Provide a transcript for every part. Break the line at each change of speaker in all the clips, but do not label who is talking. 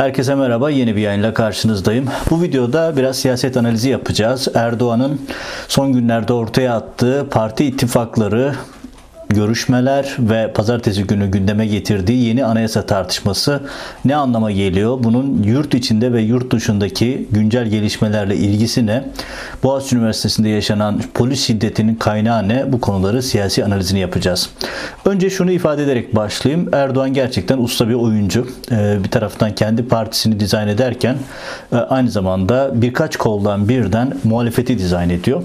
Herkese merhaba. Yeni bir yayınla karşınızdayım. Bu videoda biraz siyaset analizi yapacağız. Erdoğan'ın son günlerde ortaya attığı parti ittifakları görüşmeler ve pazartesi günü gündeme getirdiği yeni anayasa tartışması ne anlama geliyor? Bunun yurt içinde ve yurt dışındaki güncel gelişmelerle ilgisi ne? Boğaziçi Üniversitesi'nde yaşanan polis şiddetinin kaynağı ne? Bu konuları siyasi analizini yapacağız. Önce şunu ifade ederek başlayayım. Erdoğan gerçekten usta bir oyuncu. Ee, bir taraftan kendi partisini dizayn ederken e, aynı zamanda birkaç koldan birden muhalefeti dizayn ediyor.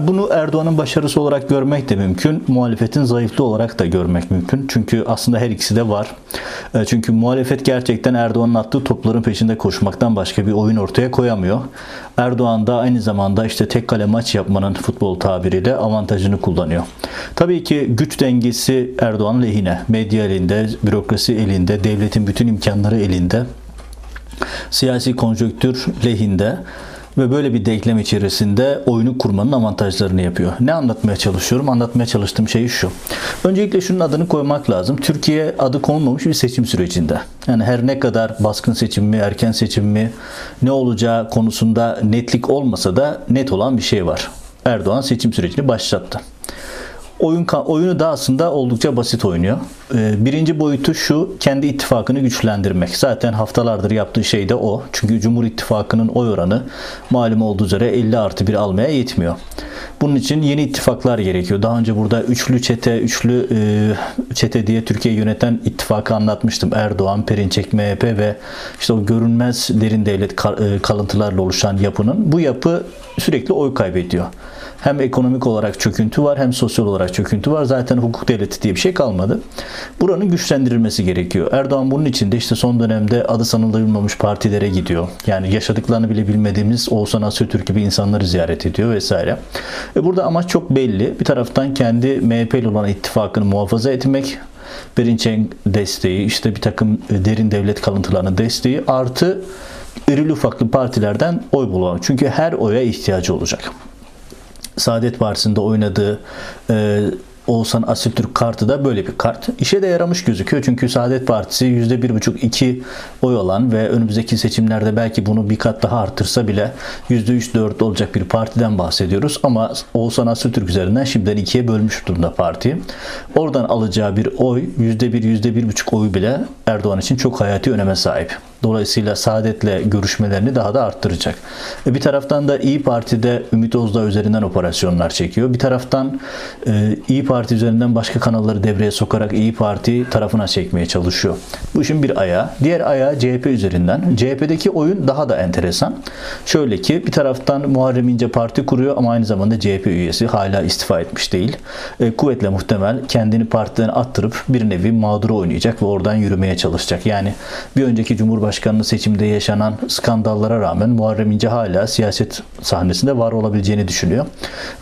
Bunu Erdoğan'ın başarısı olarak görmek de mümkün. Muhalefetin zayıf zayıflı olarak da görmek mümkün. Çünkü aslında her ikisi de var. E, çünkü muhalefet gerçekten Erdoğan'ın attığı topların peşinde koşmaktan başka bir oyun ortaya koyamıyor. Erdoğan da aynı zamanda işte tek kale maç yapmanın futbol tabiriyle avantajını kullanıyor. Tabii ki güç dengesi Erdoğan lehine. Medya elinde, bürokrasi elinde, devletin bütün imkanları elinde. Siyasi konjonktür lehinde ve böyle bir denklem içerisinde oyunu kurmanın avantajlarını yapıyor. Ne anlatmaya çalışıyorum? Anlatmaya çalıştığım şey şu. Öncelikle şunun adını koymak lazım. Türkiye adı konulmamış bir seçim sürecinde. Yani her ne kadar baskın seçim mi, erken seçim mi, ne olacağı konusunda netlik olmasa da net olan bir şey var. Erdoğan seçim sürecini başlattı oyun oyunu da aslında oldukça basit oynuyor. Ee, birinci boyutu şu, kendi ittifakını güçlendirmek. Zaten haftalardır yaptığı şey de o. Çünkü Cumhur İttifakı'nın oy oranı malum olduğu üzere 50 artı 1 almaya yetmiyor. Bunun için yeni ittifaklar gerekiyor. Daha önce burada üçlü çete, üçlü e, çete diye Türkiye yöneten ittifakı anlatmıştım. Erdoğan, Perinçek, MHP ve işte o görünmez derin devlet e, kalıntılarla oluşan yapının bu yapı sürekli oy kaybediyor. Hem ekonomik olarak çöküntü var hem sosyal olarak çöküntü var. Zaten hukuk devleti diye bir şey kalmadı. Buranın güçlendirilmesi gerekiyor. Erdoğan bunun için de işte son dönemde adı sanılmamış partilere gidiyor. Yani yaşadıklarını bile bilmediğimiz Oğuzhan Asyatürk gibi insanları ziyaret ediyor vesaire. E burada amaç çok belli. Bir taraftan kendi MHP ile olan ittifakını muhafaza etmek, Berinçen desteği, işte bir takım derin devlet kalıntılarının desteği artı irili ufaklı partilerden oy bulmak. Çünkü her oya ihtiyacı olacak. Saadet Partisi'nde oynadığı e, Oğuzhan Asiltürk kartı da böyle bir kart. İşe de yaramış gözüküyor. Çünkü Saadet Partisi %1,5-2 oy olan ve önümüzdeki seçimlerde belki bunu bir kat daha artırsa bile %3-4 olacak bir partiden bahsediyoruz. Ama Oğuzhan Asiltürk üzerinden şimdiden ikiye bölmüş durumda parti. Oradan alacağı bir oy %1, %1,5 oy bile Erdoğan için çok hayati öneme sahip. Dolayısıyla Saadet'le görüşmelerini daha da arttıracak. E bir taraftan da İyi Parti'de Ümit Özdağ üzerinden operasyonlar çekiyor. Bir taraftan e, İyi Parti üzerinden başka kanalları devreye sokarak İyi Parti tarafına çekmeye çalışıyor. Bu işin bir ayağı. Diğer ayağı CHP üzerinden. CHP'deki oyun daha da enteresan. Şöyle ki bir taraftan Muharrem İnce parti kuruyor ama aynı zamanda CHP üyesi hala istifa etmiş değil. E, kuvvetle muhtemel kendini partiden attırıp bir nevi mağduru oynayacak ve oradan yürümeye çalışacak. Yani bir önceki Cumhurbaşkanı Cumhurbaşkanlığı seçiminde yaşanan skandallara rağmen Muharrem İnce hala siyaset sahnesinde var olabileceğini düşünüyor.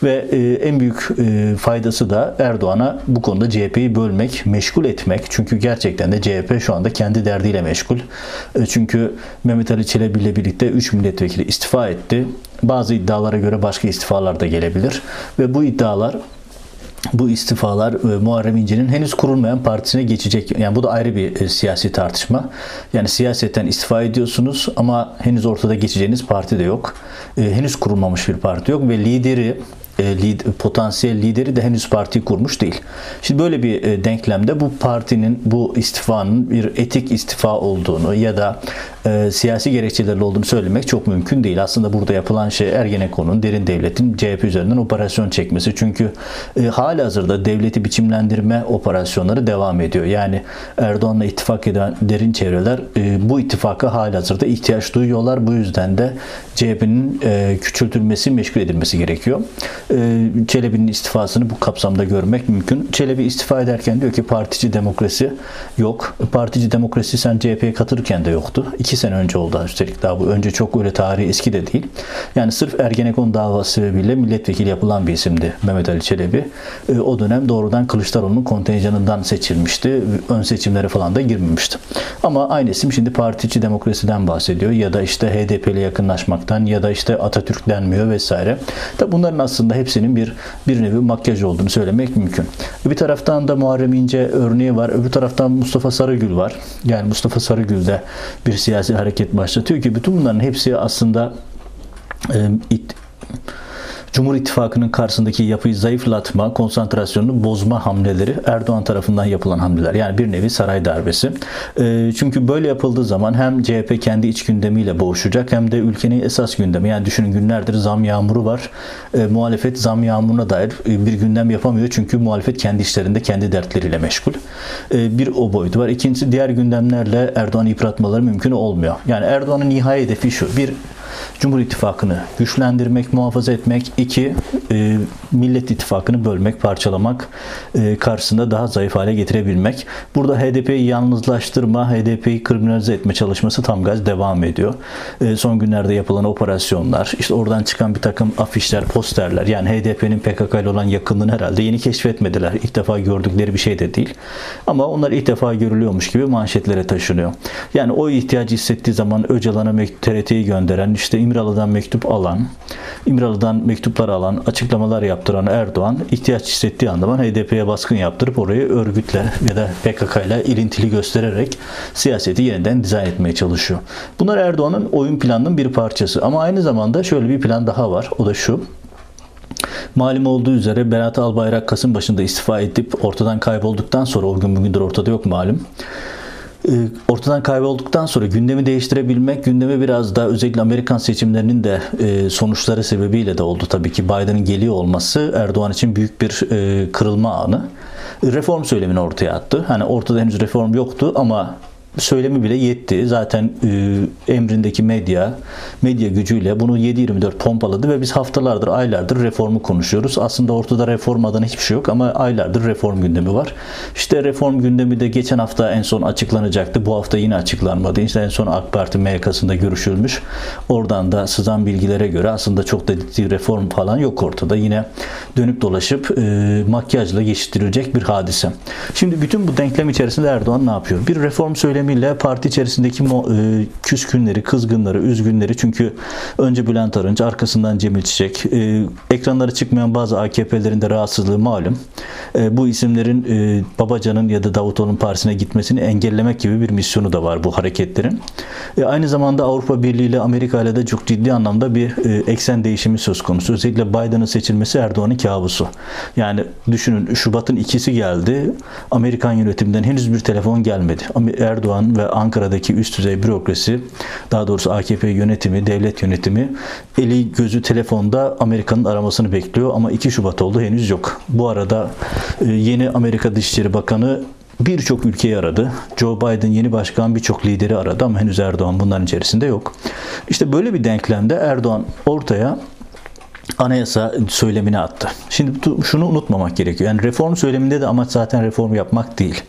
Ve e, en büyük e, faydası da Erdoğan'a bu konuda CHP'yi bölmek, meşgul etmek. Çünkü gerçekten de CHP şu anda kendi derdiyle meşgul. E, çünkü Mehmet Ali Çelebi ile birlikte 3 milletvekili istifa etti. Bazı iddialara göre başka istifalar da gelebilir. Ve bu iddialar bu istifalar e, Muharrem İnce'nin henüz kurulmayan partisine geçecek. Yani bu da ayrı bir e, siyasi tartışma. Yani siyasetten istifa ediyorsunuz ama henüz ortada geçeceğiniz parti de yok. E, henüz kurulmamış bir parti yok ve lideri e, potansiyel lideri de henüz partiyi kurmuş değil. Şimdi böyle bir denklemde bu partinin bu istifanın bir etik istifa olduğunu ya da e, siyasi gerekçelerle olduğunu söylemek çok mümkün değil. Aslında burada yapılan şey Ergenekon'un derin devletin CHP üzerinden operasyon çekmesi. Çünkü e, hali hazırda devleti biçimlendirme operasyonları devam ediyor. Yani Erdoğan'la ittifak eden derin çevreler e, bu ittifaka hali hazırda ihtiyaç duyuyorlar. Bu yüzden de CHP'nin e, küçültülmesi, meşgul edilmesi gerekiyor. E, Çelebi'nin istifasını bu kapsamda görmek mümkün. Çelebi istifa ederken diyor ki partici demokrasi yok. Partici demokrasi sen CHP'ye katılırken de yoktu. İki sene önce oldu üstelik daha bu. Önce çok öyle tarihi eski de değil. Yani sırf Ergenekon davası sebebiyle milletvekili yapılan bir isimdi Mehmet Ali Çelebi. E, o dönem doğrudan Kılıçdaroğlu'nun kontenjanından seçilmişti. Ön seçimlere falan da girmemişti. Ama aynı isim şimdi partici demokrasiden bahsediyor ya da işte HDP ile yakınlaşmaktan ya da işte Atatürk denmiyor vesaire. Tabi bunların aslında hepsinin bir bir nevi makyaj olduğunu söylemek mümkün. Bir taraftan da Muharrem İnce örneği var. Öbür taraftan Mustafa Sarıgül var. Yani Mustafa Sarıgül de bir siyasi siyasi hareket başlatıyor ki bütün bunların hepsi aslında e, it, Cumhur İttifakı'nın karşısındaki yapıyı zayıflatma, konsantrasyonunu bozma hamleleri Erdoğan tarafından yapılan hamleler. Yani bir nevi saray darbesi. E, çünkü böyle yapıldığı zaman hem CHP kendi iç gündemiyle boğuşacak hem de ülkenin esas gündemi. Yani düşünün günlerdir zam yağmuru var. E, muhalefet zam yağmuruna dair e, bir gündem yapamıyor. Çünkü muhalefet kendi işlerinde kendi dertleriyle meşgul. E, bir o boyutu var. İkincisi diğer gündemlerle Erdoğan'ı yıpratmaları mümkün olmuyor. Yani Erdoğan'ın nihai hedefi şu. Bir Cumhur İttifakı'nı güçlendirmek, muhafaza etmek. iki e, Millet İttifakı'nı bölmek, parçalamak, e, karşısında daha zayıf hale getirebilmek. Burada HDP'yi yalnızlaştırma, HDP'yi kriminalize etme çalışması tam gaz devam ediyor. E, son günlerde yapılan operasyonlar, işte oradan çıkan bir takım afişler, posterler. Yani HDP'nin PKK ile olan yakınlığını herhalde yeni keşfetmediler. İlk defa gördükleri bir şey de değil. Ama onlar ilk defa görülüyormuş gibi manşetlere taşınıyor. Yani o ihtiyacı hissettiği zaman Öcalan'a TRT'yi gönderen, işte İmralı'dan mektup alan, İmralı'dan mektuplar alan, açıklamalar yaptıran Erdoğan ihtiyaç hissettiği anda HDP'ye baskın yaptırıp orayı örgütle ya da PKK ile ilintili göstererek siyaseti yeniden dizayn etmeye çalışıyor. Bunlar Erdoğan'ın oyun planının bir parçası. Ama aynı zamanda şöyle bir plan daha var. O da şu. Malum olduğu üzere Berat Albayrak Kasım başında istifa edip ortadan kaybolduktan sonra o gün bugündür ortada yok malum. E, ortadan kaybolduktan sonra gündemi değiştirebilmek, gündemi biraz daha özellikle Amerikan seçimlerinin de e, sonuçları sebebiyle de oldu tabii ki Biden'ın geliyor olması Erdoğan için büyük bir e, kırılma anı. Reform söylemini ortaya attı. Hani ortada henüz reform yoktu ama söylemi bile yetti. Zaten e, emrindeki medya, medya gücüyle bunu 7-24 pompaladı ve biz haftalardır, aylardır reformu konuşuyoruz. Aslında ortada reform adına hiçbir şey yok ama aylardır reform gündemi var. İşte reform gündemi de geçen hafta en son açıklanacaktı. Bu hafta yine açıklanmadı. İşte en son AK Parti MYK'sında görüşülmüş. Oradan da sızan bilgilere göre aslında çok da ciddi reform falan yok ortada. Yine dönüp dolaşıp e, makyajla geçiştirilecek bir hadise. Şimdi bütün bu denklem içerisinde Erdoğan ne yapıyor? Bir reform söylemi söylemiyle parti içerisindeki e, küskünleri, kızgınları, üzgünleri çünkü önce Bülent Arınç, arkasından Cemil Çiçek, e, ekranlara çıkmayan bazı AKP'lerin de rahatsızlığı malum. E, bu isimlerin e, Babacan'ın ya da Davutoğlu'nun partisine gitmesini engellemek gibi bir misyonu da var bu hareketlerin. Aynı zamanda Avrupa Birliği ile Amerika ile de çok ciddi anlamda bir eksen değişimi söz konusu. Özellikle Biden'ın seçilmesi Erdoğan'ın kabusu. Yani düşünün Şubat'ın ikisi geldi. Amerikan yönetiminden henüz bir telefon gelmedi. Erdoğan Erdoğan ve Ankara'daki üst düzey bürokrasi, daha doğrusu AKP yönetimi, devlet yönetimi eli gözü telefonda Amerika'nın aramasını bekliyor ama 2 Şubat oldu henüz yok. Bu arada e, yeni Amerika Dışişleri Bakanı birçok ülkeyi aradı. Joe Biden yeni başkan birçok lideri aradı ama henüz Erdoğan bunların içerisinde yok. İşte böyle bir denklemde Erdoğan ortaya anayasa söylemini attı. Şimdi şunu unutmamak gerekiyor. Yani reform söyleminde de amaç zaten reform yapmak değil.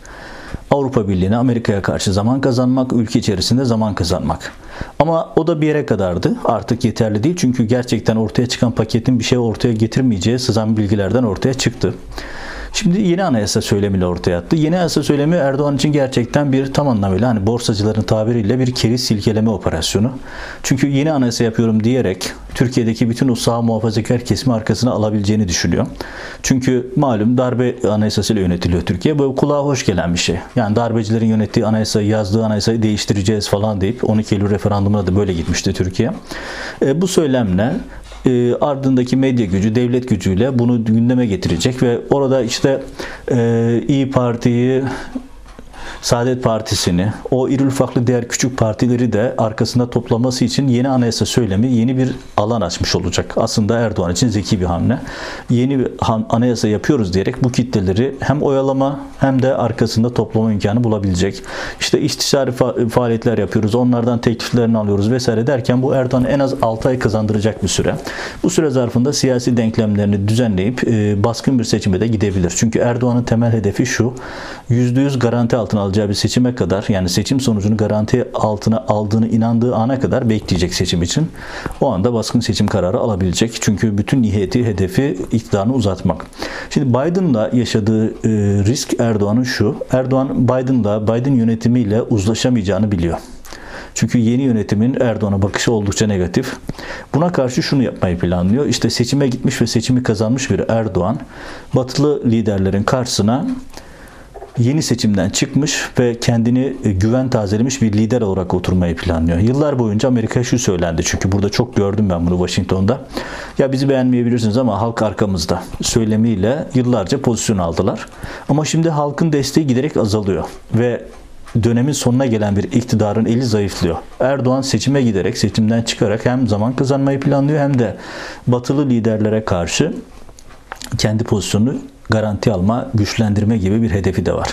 Avrupa Birliği'ne, Amerika'ya karşı zaman kazanmak, ülke içerisinde zaman kazanmak. Ama o da bir yere kadardı. Artık yeterli değil. Çünkü gerçekten ortaya çıkan paketin bir şey ortaya getirmeyeceği sızan bilgilerden ortaya çıktı. Şimdi yeni anayasa söylemiyle ortaya attı. Yeni anayasa söylemi Erdoğan için gerçekten bir tam anlamıyla hani borsacıların tabiriyle bir keriz silkeleme operasyonu. Çünkü yeni anayasa yapıyorum diyerek Türkiye'deki bütün o sağ muhafazakar kesimi arkasına alabileceğini düşünüyor. Çünkü malum darbe anayasasıyla yönetiliyor Türkiye. Bu kulağa hoş gelen bir şey. Yani darbecilerin yönettiği anayasayı, yazdığı anayasayı değiştireceğiz falan deyip 12 Eylül referandumuna da böyle gitmişti Türkiye. E, bu söylemle e, ardındaki medya gücü, devlet gücüyle bunu gündeme getirecek ve orada işte e, İyi Parti'yi Saadet Partisi'ni, o iri ufaklı diğer küçük partileri de arkasında toplaması için yeni anayasa söylemi yeni bir alan açmış olacak. Aslında Erdoğan için zeki bir hamle. Yeni bir anayasa yapıyoruz diyerek bu kitleleri hem oyalama hem de arkasında toplama imkanı bulabilecek. İşte istişare faaliyetler yapıyoruz, onlardan tekliflerini alıyoruz vesaire derken bu Erdoğan en az 6 ay kazandıracak bir süre. Bu süre zarfında siyasi denklemlerini düzenleyip e, baskın bir seçime de gidebilir. Çünkü Erdoğan'ın temel hedefi şu, %100 garanti altına alacağı bir seçime kadar yani seçim sonucunu garanti altına aldığını inandığı ana kadar bekleyecek seçim için. O anda baskın seçim kararı alabilecek. Çünkü bütün niyeti, hedefi iktidarını uzatmak. Şimdi Biden'la yaşadığı e, risk Erdoğan'ın şu. Erdoğan Biden'la, Biden yönetimiyle uzlaşamayacağını biliyor. Çünkü yeni yönetimin Erdoğan'a bakışı oldukça negatif. Buna karşı şunu yapmayı planlıyor. İşte seçime gitmiş ve seçimi kazanmış bir Erdoğan, batılı liderlerin karşısına yeni seçimden çıkmış ve kendini e, güven tazelemiş bir lider olarak oturmayı planlıyor. Yıllar boyunca Amerika şu söylendi çünkü burada çok gördüm ben bunu Washington'da. Ya bizi beğenmeyebilirsiniz ama halk arkamızda söylemiyle yıllarca pozisyon aldılar. Ama şimdi halkın desteği giderek azalıyor ve dönemin sonuna gelen bir iktidarın eli zayıflıyor. Erdoğan seçime giderek, seçimden çıkarak hem zaman kazanmayı planlıyor hem de batılı liderlere karşı kendi pozisyonunu garanti alma, güçlendirme gibi bir hedefi de var.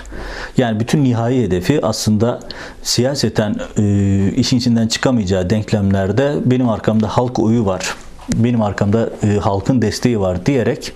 Yani bütün nihai hedefi aslında siyaseten e, işin içinden çıkamayacağı denklemlerde benim arkamda halk oyu var benim arkamda e, halkın desteği var diyerek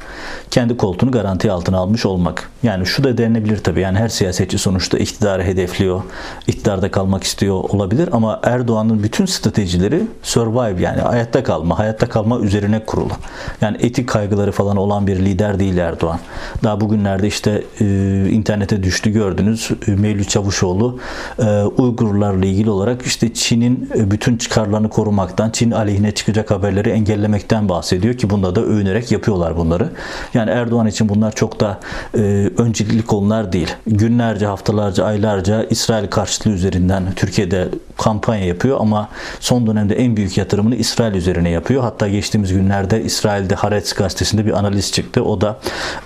kendi koltuğunu garanti altına almış olmak. Yani şu da denilebilir tabii. Yani her siyasetçi sonuçta iktidarı hedefliyor. iktidarda kalmak istiyor olabilir ama Erdoğan'ın bütün stratejileri survive yani hayatta kalma, hayatta kalma üzerine kurulu. Yani etik kaygıları falan olan bir lider değil Erdoğan. Daha bugünlerde işte e, internete düştü gördünüz. E, Mevlüt Çavuşoğlu e, Uygurlarla ilgili olarak işte Çin'in e, bütün çıkarlarını korumaktan, Çin aleyhine çıkacak haberleri engel engellemekten bahsediyor ki bunda da övünerek yapıyorlar bunları. Yani Erdoğan için bunlar çok da e, öncelikli konular değil. Günlerce, haftalarca, aylarca İsrail karşıtlığı üzerinden Türkiye'de kampanya yapıyor ama son dönemde en büyük yatırımını İsrail üzerine yapıyor. Hatta geçtiğimiz günlerde İsrail'de Haaretz gazetesinde bir analiz çıktı. O da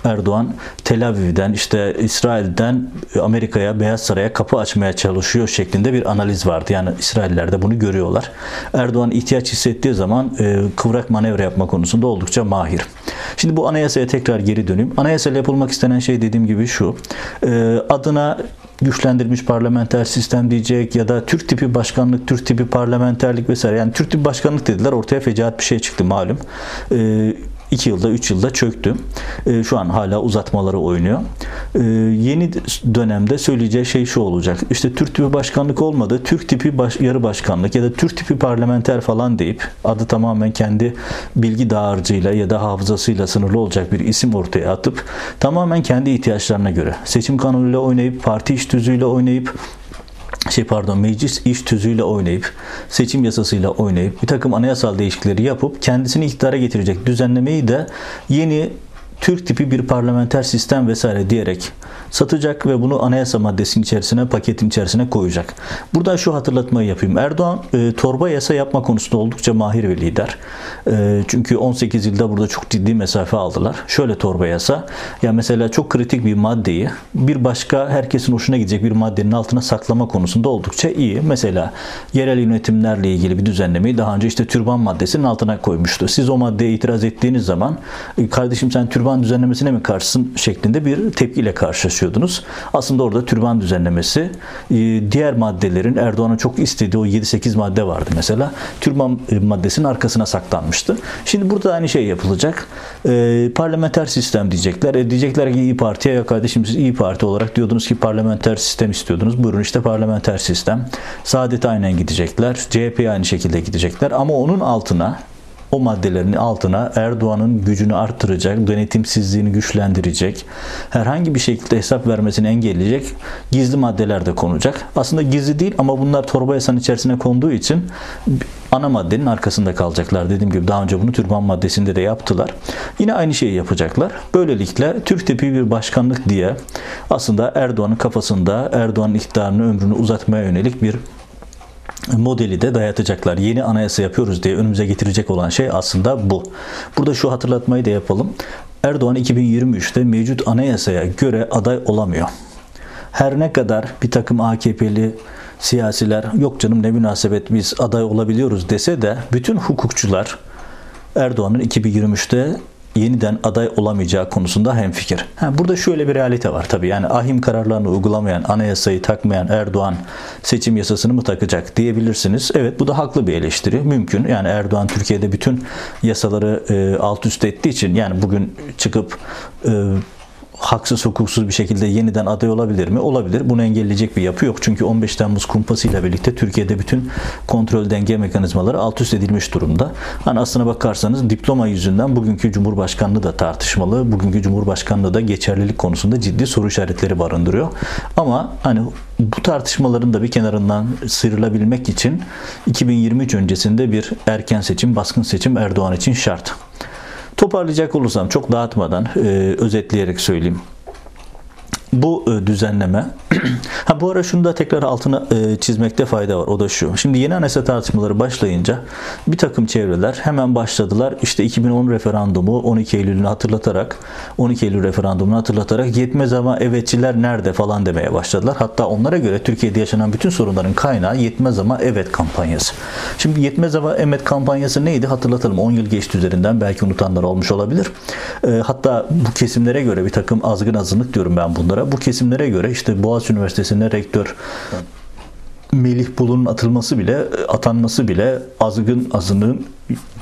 Erdoğan Tel Aviv'den işte İsrail'den Amerika'ya Beyaz Saray'a kapı açmaya çalışıyor şeklinde bir analiz vardı. Yani İsrailler de bunu görüyorlar. Erdoğan ihtiyaç hissettiği zaman e, kıvrak olarak manevra yapma konusunda oldukça mahir. Şimdi bu anayasaya tekrar geri döneyim. Anayasayla yapılmak istenen şey dediğim gibi şu. E, adına güçlendirilmiş parlamenter sistem diyecek ya da Türk tipi başkanlık, Türk tipi parlamenterlik vesaire. Yani Türk tipi başkanlık dediler ortaya fecaat bir şey çıktı malum. E, 2 yılda 3 yılda çöktü. E, şu an hala uzatmaları oynuyor. E, yeni dönemde söyleyeceği şey şu olacak. İşte Türk tipi başkanlık olmadı. Türk tipi baş, yarı başkanlık ya da Türk tipi parlamenter falan deyip adı tamamen kendi bilgi dağarcığıyla ya da hafızasıyla sınırlı olacak bir isim ortaya atıp tamamen kendi ihtiyaçlarına göre seçim kanunuyla oynayıp parti iş tüzüğüyle oynayıp şey pardon meclis iş tüzüğüyle oynayıp seçim yasasıyla oynayıp bir takım anayasal değişiklikleri yapıp kendisini iktidara getirecek düzenlemeyi de yeni Türk tipi bir parlamenter sistem vesaire diyerek satacak ve bunu anayasa maddesinin içerisine, paketin içerisine koyacak. Burada şu hatırlatmayı yapayım. Erdoğan e, torba yasa yapma konusunda oldukça mahir bir lider. E, çünkü 18 yılda burada çok ciddi mesafe aldılar. Şöyle torba yasa. Ya mesela çok kritik bir maddeyi bir başka herkesin hoşuna gidecek bir maddenin altına saklama konusunda oldukça iyi. Mesela yerel yönetimlerle ilgili bir düzenlemeyi daha önce işte türban maddesinin altına koymuştu. Siz o maddeye itiraz ettiğiniz zaman e, kardeşim sen türban düzenlemesine mi karşısın şeklinde bir tepkiyle karşılaşıyorsunuz konuşuyordunuz. Aslında orada türban düzenlemesi e, diğer maddelerin Erdoğan'ın çok istediği o 7-8 madde vardı mesela. Türban e, maddesinin arkasına saklanmıştı. Şimdi burada aynı şey yapılacak. E, parlamenter sistem diyecekler. E, diyecekler ki İyi Parti'ye ya kardeşim siz İyi Parti olarak diyordunuz ki parlamenter sistem istiyordunuz. Buyurun işte parlamenter sistem. Saadet aynen gidecekler. CHP aynı şekilde gidecekler. Ama onun altına o maddelerin altına Erdoğan'ın gücünü arttıracak, denetimsizliğini güçlendirecek, herhangi bir şekilde hesap vermesini engelleyecek gizli maddeler de konacak. Aslında gizli değil ama bunlar torba yasanın içerisine konduğu için ana maddenin arkasında kalacaklar. Dediğim gibi daha önce bunu türban maddesinde de yaptılar. Yine aynı şeyi yapacaklar. Böylelikle Türk tipi bir başkanlık diye aslında Erdoğan'ın kafasında Erdoğan'ın iktidarını ömrünü uzatmaya yönelik bir modeli de dayatacaklar. Yeni anayasa yapıyoruz diye önümüze getirecek olan şey aslında bu. Burada şu hatırlatmayı da yapalım. Erdoğan 2023'te mevcut anayasaya göre aday olamıyor. Her ne kadar bir takım AKP'li siyasiler yok canım ne münasebet biz aday olabiliyoruz dese de bütün hukukçular Erdoğan'ın 2023'te yeniden aday olamayacağı konusunda hemfikir. Ha, burada şöyle bir realite var tabii. Yani ahim kararlarını uygulamayan, anayasayı takmayan Erdoğan seçim yasasını mı takacak diyebilirsiniz. Evet bu da haklı bir eleştiri. Mümkün. Yani Erdoğan Türkiye'de bütün yasaları e, alt üst ettiği için yani bugün çıkıp e, haksız hukuksuz bir şekilde yeniden aday olabilir mi? Olabilir. Bunu engelleyecek bir yapı yok. Çünkü 15 Temmuz kumpası ile birlikte Türkiye'de bütün kontrol denge mekanizmaları alt üst edilmiş durumda. Hani aslına bakarsanız diploma yüzünden bugünkü Cumhurbaşkanlığı da tartışmalı. Bugünkü Cumhurbaşkanlığı da geçerlilik konusunda ciddi soru işaretleri barındırıyor. Ama hani bu tartışmaların da bir kenarından sıyrılabilmek için 2023 öncesinde bir erken seçim, baskın seçim Erdoğan için şart. Toparlayacak olursam çok dağıtmadan e, özetleyerek söyleyeyim. bu e, düzenleme ha bu ara şunu da tekrar altına e, çizmekte fayda var. O da şu. Şimdi yeni anayasa tartışmaları başlayınca bir takım çevreler hemen başladılar. İşte 2010 referandumu 12 Eylül'ünü hatırlatarak 12 Eylül referandumunu hatırlatarak yetmez ama evetçiler nerede falan demeye başladılar. Hatta onlara göre Türkiye'de yaşanan bütün sorunların kaynağı yetmez ama evet kampanyası. Şimdi yetmez ama evet kampanyası neydi hatırlatalım. 10 yıl geçti üzerinden belki unutanlar olmuş olabilir. E, hatta bu kesimlere göre bir takım azgın azınlık diyorum ben bunlara. Bu kesimlere göre işte Boğaziçi Üniversitesi'nde rektör. Melih Bulu'nun atılması bile, atanması bile azgın azının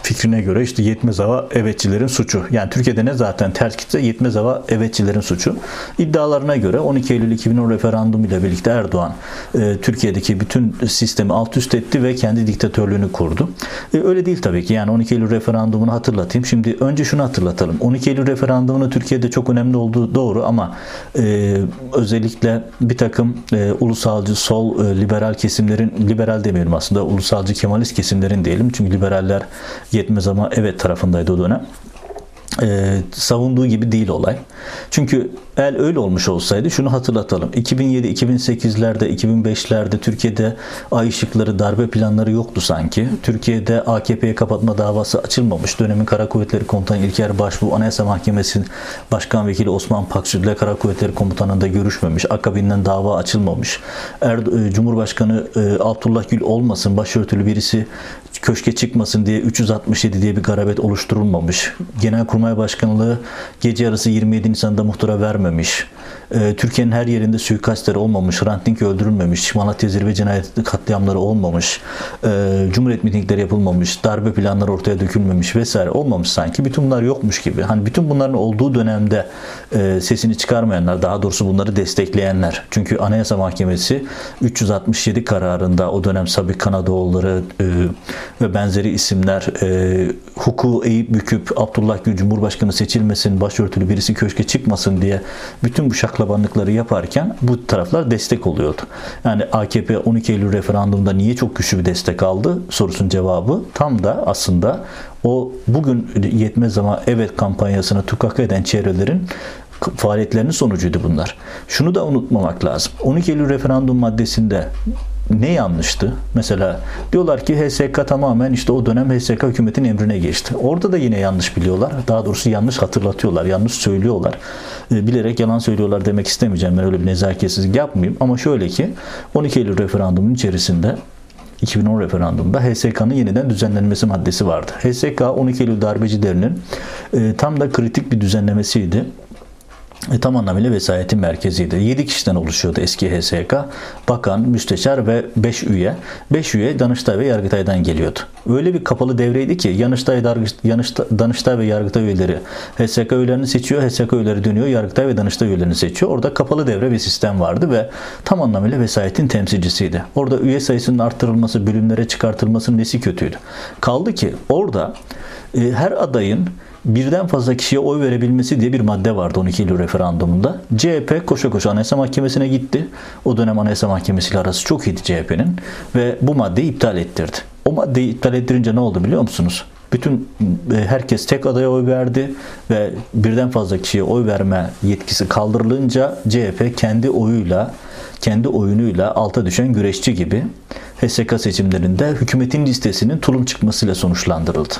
fikrine göre işte yetmez hava evetçilerin suçu. Yani Türkiye'de ne zaten ters gitse yetmez hava evetçilerin suçu. İddialarına göre 12 Eylül 2010 referandumu ile birlikte Erdoğan e, Türkiye'deki bütün sistemi alt üst etti ve kendi diktatörlüğünü kurdu. E, öyle değil tabii ki. Yani 12 Eylül referandumunu hatırlatayım. Şimdi önce şunu hatırlatalım. 12 Eylül referandumunu Türkiye'de çok önemli olduğu doğru ama e, özellikle bir takım e, ulusalcı, sol, e, liberal kesimlerin, liberal demiyorum aslında, ulusalcı, kemalist kesimlerin diyelim. Çünkü liberaller yetmez ama evet tarafındaydı o dönem. Ee, savunduğu gibi değil olay. Çünkü el öyle olmuş olsaydı şunu hatırlatalım. 2007, 2008'lerde, 2005'lerde Türkiye'de ay ışıkları, darbe planları yoktu sanki. Türkiye'de AKP'ye kapatma davası açılmamış. Dönemin Kara Kuvvetleri Komutanı İlker Başbuğ Anayasa Mahkemesi Başkan Vekili Osman Pakçı ile Kara Kuvvetleri Komutanı'nda görüşmemiş. Akabinden dava açılmamış. Er, e, Cumhurbaşkanı e, Abdullah Gül olmasın, başörtülü birisi köşke çıkmasın diye 367 diye bir garabet oluşturulmamış. Genelkurmay Başkanlığı gece yarısı 27 Nisan'da muhtıra vermemiş. Ee, Türkiye'nin her yerinde suikastleri olmamış. Hrant Dink öldürülmemiş. Malatya zirve cinayet katliamları olmamış. Ee, Cumhuriyet mitingleri yapılmamış. Darbe planları ortaya dökülmemiş vesaire olmamış sanki. Bütün bunlar yokmuş gibi. Hani bütün bunların olduğu dönemde e, sesini çıkarmayanlar, daha doğrusu bunları destekleyenler. Çünkü Anayasa Mahkemesi 367 kararında o dönem Sabik Kanadoğulları e, ve benzeri isimler e, eğip büküp Abdullah Gül Cumhurbaşkanı seçilmesin, başörtülü birisi köşke çıkmasın diye bütün bu şaklabanlıkları yaparken bu taraflar destek oluyordu. Yani AKP 12 Eylül referandumda niye çok güçlü bir destek aldı sorusunun cevabı tam da aslında o bugün yetmez ama evet kampanyasına tukaka eden çevrelerin faaliyetlerinin sonucuydu bunlar. Şunu da unutmamak lazım. 12 Eylül referandum maddesinde ne yanlıştı? Mesela diyorlar ki HSK tamamen işte o dönem HSK hükümetin emrine geçti. Orada da yine yanlış biliyorlar. Daha doğrusu yanlış hatırlatıyorlar, yanlış söylüyorlar. E, bilerek yalan söylüyorlar demek istemeyeceğim. Ben öyle bir nezaketsizlik yapmayayım. Ama şöyle ki 12 Eylül referandumunun içerisinde 2010 referandumda HSK'nın yeniden düzenlenmesi maddesi vardı. HSK 12 Eylül darbecilerinin e, tam da kritik bir düzenlemesiydi e, tam anlamıyla vesayetin merkeziydi. 7 kişiden oluşuyordu eski HSK. Bakan, müsteşar ve 5 üye. 5 üye Danıştay ve Yargıtay'dan geliyordu. Öyle bir kapalı devreydi ki Yanıştay, Danıştay ve Yargıtay üyeleri HSK üyelerini seçiyor, HSK üyeleri dönüyor, Yargıtay ve Danıştay üyelerini seçiyor. Orada kapalı devre bir sistem vardı ve tam anlamıyla vesayetin temsilcisiydi. Orada üye sayısının arttırılması, bölümlere çıkartılmasının nesi kötüydü. Kaldı ki orada e, her adayın birden fazla kişiye oy verebilmesi diye bir madde vardı 12 Eylül referandumunda. CHP koşa koşa Anayasa Mahkemesi'ne gitti. O dönem Anayasa Mahkemesi ile arası çok iyiydi CHP'nin ve bu maddeyi iptal ettirdi. O maddeyi iptal ettirince ne oldu biliyor musunuz? Bütün e, herkes tek adaya oy verdi ve birden fazla kişiye oy verme yetkisi kaldırılınca CHP kendi oyuyla kendi oyunuyla alta düşen güreşçi gibi HSK seçimlerinde hükümetin listesinin tulum çıkmasıyla sonuçlandırıldı.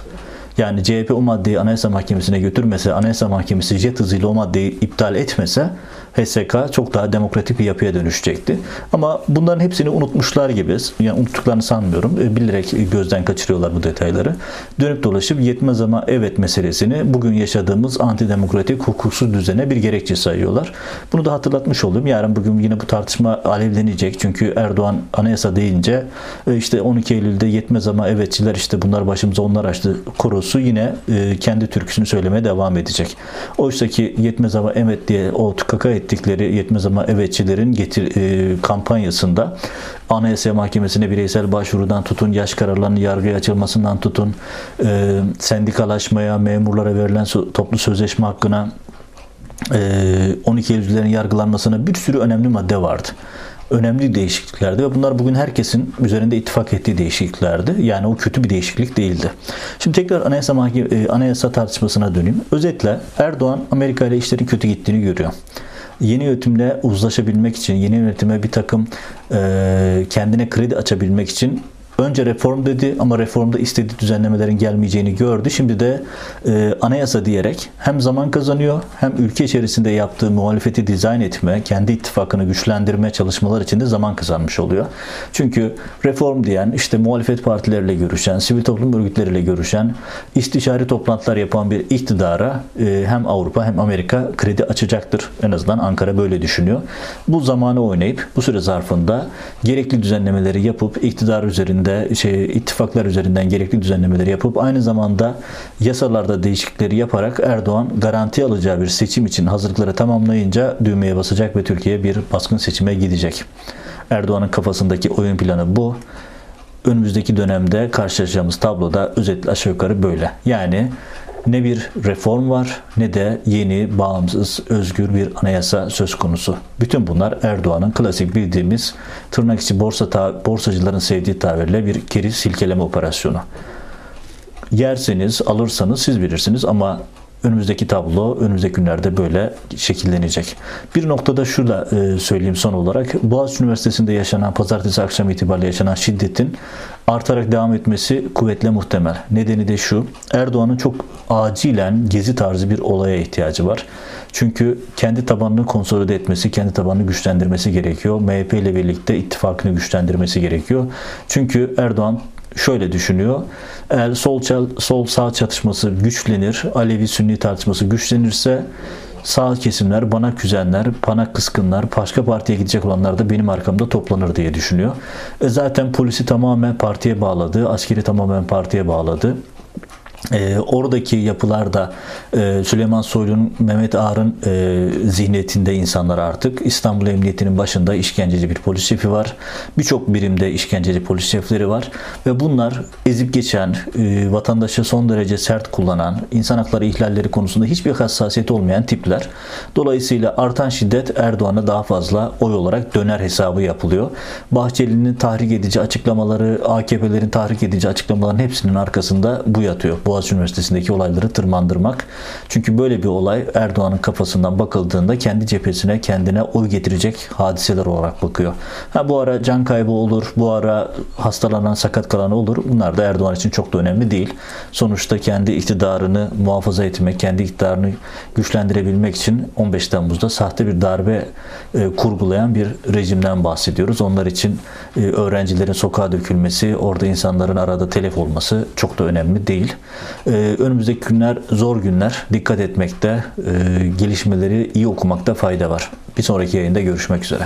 Yani CHP o maddeyi Anayasa Mahkemesi'ne götürmese, Anayasa Mahkemesi jet hızıyla o maddeyi iptal etmese HSK çok daha demokratik bir yapıya dönüşecekti. Ama bunların hepsini unutmuşlar gibi, yani unuttuklarını sanmıyorum. E, bilerek gözden kaçırıyorlar bu detayları. Dönüp dolaşıp yetmez ama evet meselesini bugün yaşadığımız antidemokratik hukuksuz düzene bir gerekçe sayıyorlar. Bunu da hatırlatmış oldum. Yarın bugün yine bu tartışma alevlenecek. Çünkü Erdoğan anayasa deyince e, işte 12 Eylül'de yetmez ama evetçiler işte bunlar başımıza onlar açtı korosu yine e, kendi türküsünü söylemeye devam edecek. Oysa ki yetmez ama evet diye o tukaka ettikleri yetmez ama evetçilerin getir, e, kampanyasında Anayasa Mahkemesi'ne bireysel başvurudan tutun, yaş kararlarının yargıya açılmasından tutun, e, sendikalaşmaya, memurlara verilen toplu sözleşme hakkına, e, 12 Eylül'lerin yargılanmasına bir sürü önemli madde vardı önemli değişikliklerdi ve bunlar bugün herkesin üzerinde ittifak ettiği değişikliklerdi. Yani o kötü bir değişiklik değildi. Şimdi tekrar anayasa, mahkeme, anayasa tartışmasına döneyim. Özetle Erdoğan Amerika ile işlerin kötü gittiğini görüyor. Yeni yönetimle uzlaşabilmek için, yeni yönetime bir takım e, kendine kredi açabilmek için Önce reform dedi ama reformda istediği düzenlemelerin gelmeyeceğini gördü. Şimdi de e, anayasa diyerek hem zaman kazanıyor hem ülke içerisinde yaptığı muhalefeti dizayn etme, kendi ittifakını güçlendirme çalışmalar için de zaman kazanmış oluyor. Çünkü reform diyen işte muhalefet partileriyle görüşen, sivil toplum örgütleriyle görüşen, istişare toplantılar yapan bir iktidara e, hem Avrupa hem Amerika kredi açacaktır. En azından Ankara böyle düşünüyor. Bu zamanı oynayıp bu süre zarfında gerekli düzenlemeleri yapıp iktidar üzerinde üzerinde şey ittifaklar üzerinden gerekli düzenlemeleri yapıp aynı zamanda yasalarda değişiklikleri yaparak Erdoğan garanti alacağı bir seçim için hazırlıkları tamamlayınca düğmeye basacak ve Türkiye bir baskın seçime gidecek. Erdoğan'ın kafasındaki oyun planı bu. Önümüzdeki dönemde karşılaşacağımız tabloda özetle aşağı yukarı böyle. Yani ne bir reform var ne de yeni, bağımsız, özgür bir anayasa söz konusu. Bütün bunlar Erdoğan'ın klasik bildiğimiz tırnak içi borsa ta, borsacıların sevdiği tabirle bir geri silkeleme operasyonu. Yerseniz, alırsanız siz bilirsiniz ama önümüzdeki tablo önümüzdeki günlerde böyle şekillenecek. Bir noktada şurada e, söyleyeyim son olarak. Boğaziçi Üniversitesi'nde yaşanan pazartesi akşam itibariyle yaşanan şiddetin artarak devam etmesi kuvvetle muhtemel. Nedeni de şu. Erdoğan'ın çok acilen gezi tarzı bir olaya ihtiyacı var. Çünkü kendi tabanını konsolide etmesi, kendi tabanını güçlendirmesi gerekiyor. MHP ile birlikte ittifakını güçlendirmesi gerekiyor. Çünkü Erdoğan şöyle düşünüyor. Sol, sol sağ çatışması güçlenir, Alevi Sünni tartışması güçlenirse sağ kesimler, bana küzenler, bana kıskınlar, başka partiye gidecek olanlar da benim arkamda toplanır diye düşünüyor. E zaten polisi tamamen partiye bağladı, askeri tamamen partiye bağladı. E, oradaki yapılar da e, Süleyman Soylu'nun, Mehmet Ağar'ın e, zihniyetinde insanlar artık. İstanbul Emniyeti'nin başında işkenceci bir polis şefi var. Birçok birimde işkenceci polis şefleri var. Ve bunlar ezip geçen, e, vatandaşı son derece sert kullanan, insan hakları ihlalleri konusunda hiçbir hassasiyet olmayan tipler. Dolayısıyla artan şiddet Erdoğan'a daha fazla oy olarak döner hesabı yapılıyor. Bahçeli'nin tahrik edici açıklamaları, AKP'lerin tahrik edici açıklamaların hepsinin arkasında bu yatıyor. Boğaziçi Üniversitesi'ndeki olayları tırmandırmak. Çünkü böyle bir olay Erdoğan'ın kafasından bakıldığında kendi cephesine kendine oy getirecek hadiseler olarak bakıyor. Ha bu ara can kaybı olur, bu ara hastalanan, sakat kalan olur. Bunlar da Erdoğan için çok da önemli değil. Sonuçta kendi iktidarını muhafaza etmek, kendi iktidarını güçlendirebilmek için 15 Temmuz'da sahte bir darbe e, kurgulayan bir rejimden bahsediyoruz. Onlar için e, öğrencilerin sokağa dökülmesi, orada insanların arada telef olması çok da önemli değil. Ee, önümüzdeki günler zor günler. Dikkat etmekte, e, gelişmeleri iyi okumakta fayda var. Bir sonraki yayında görüşmek üzere.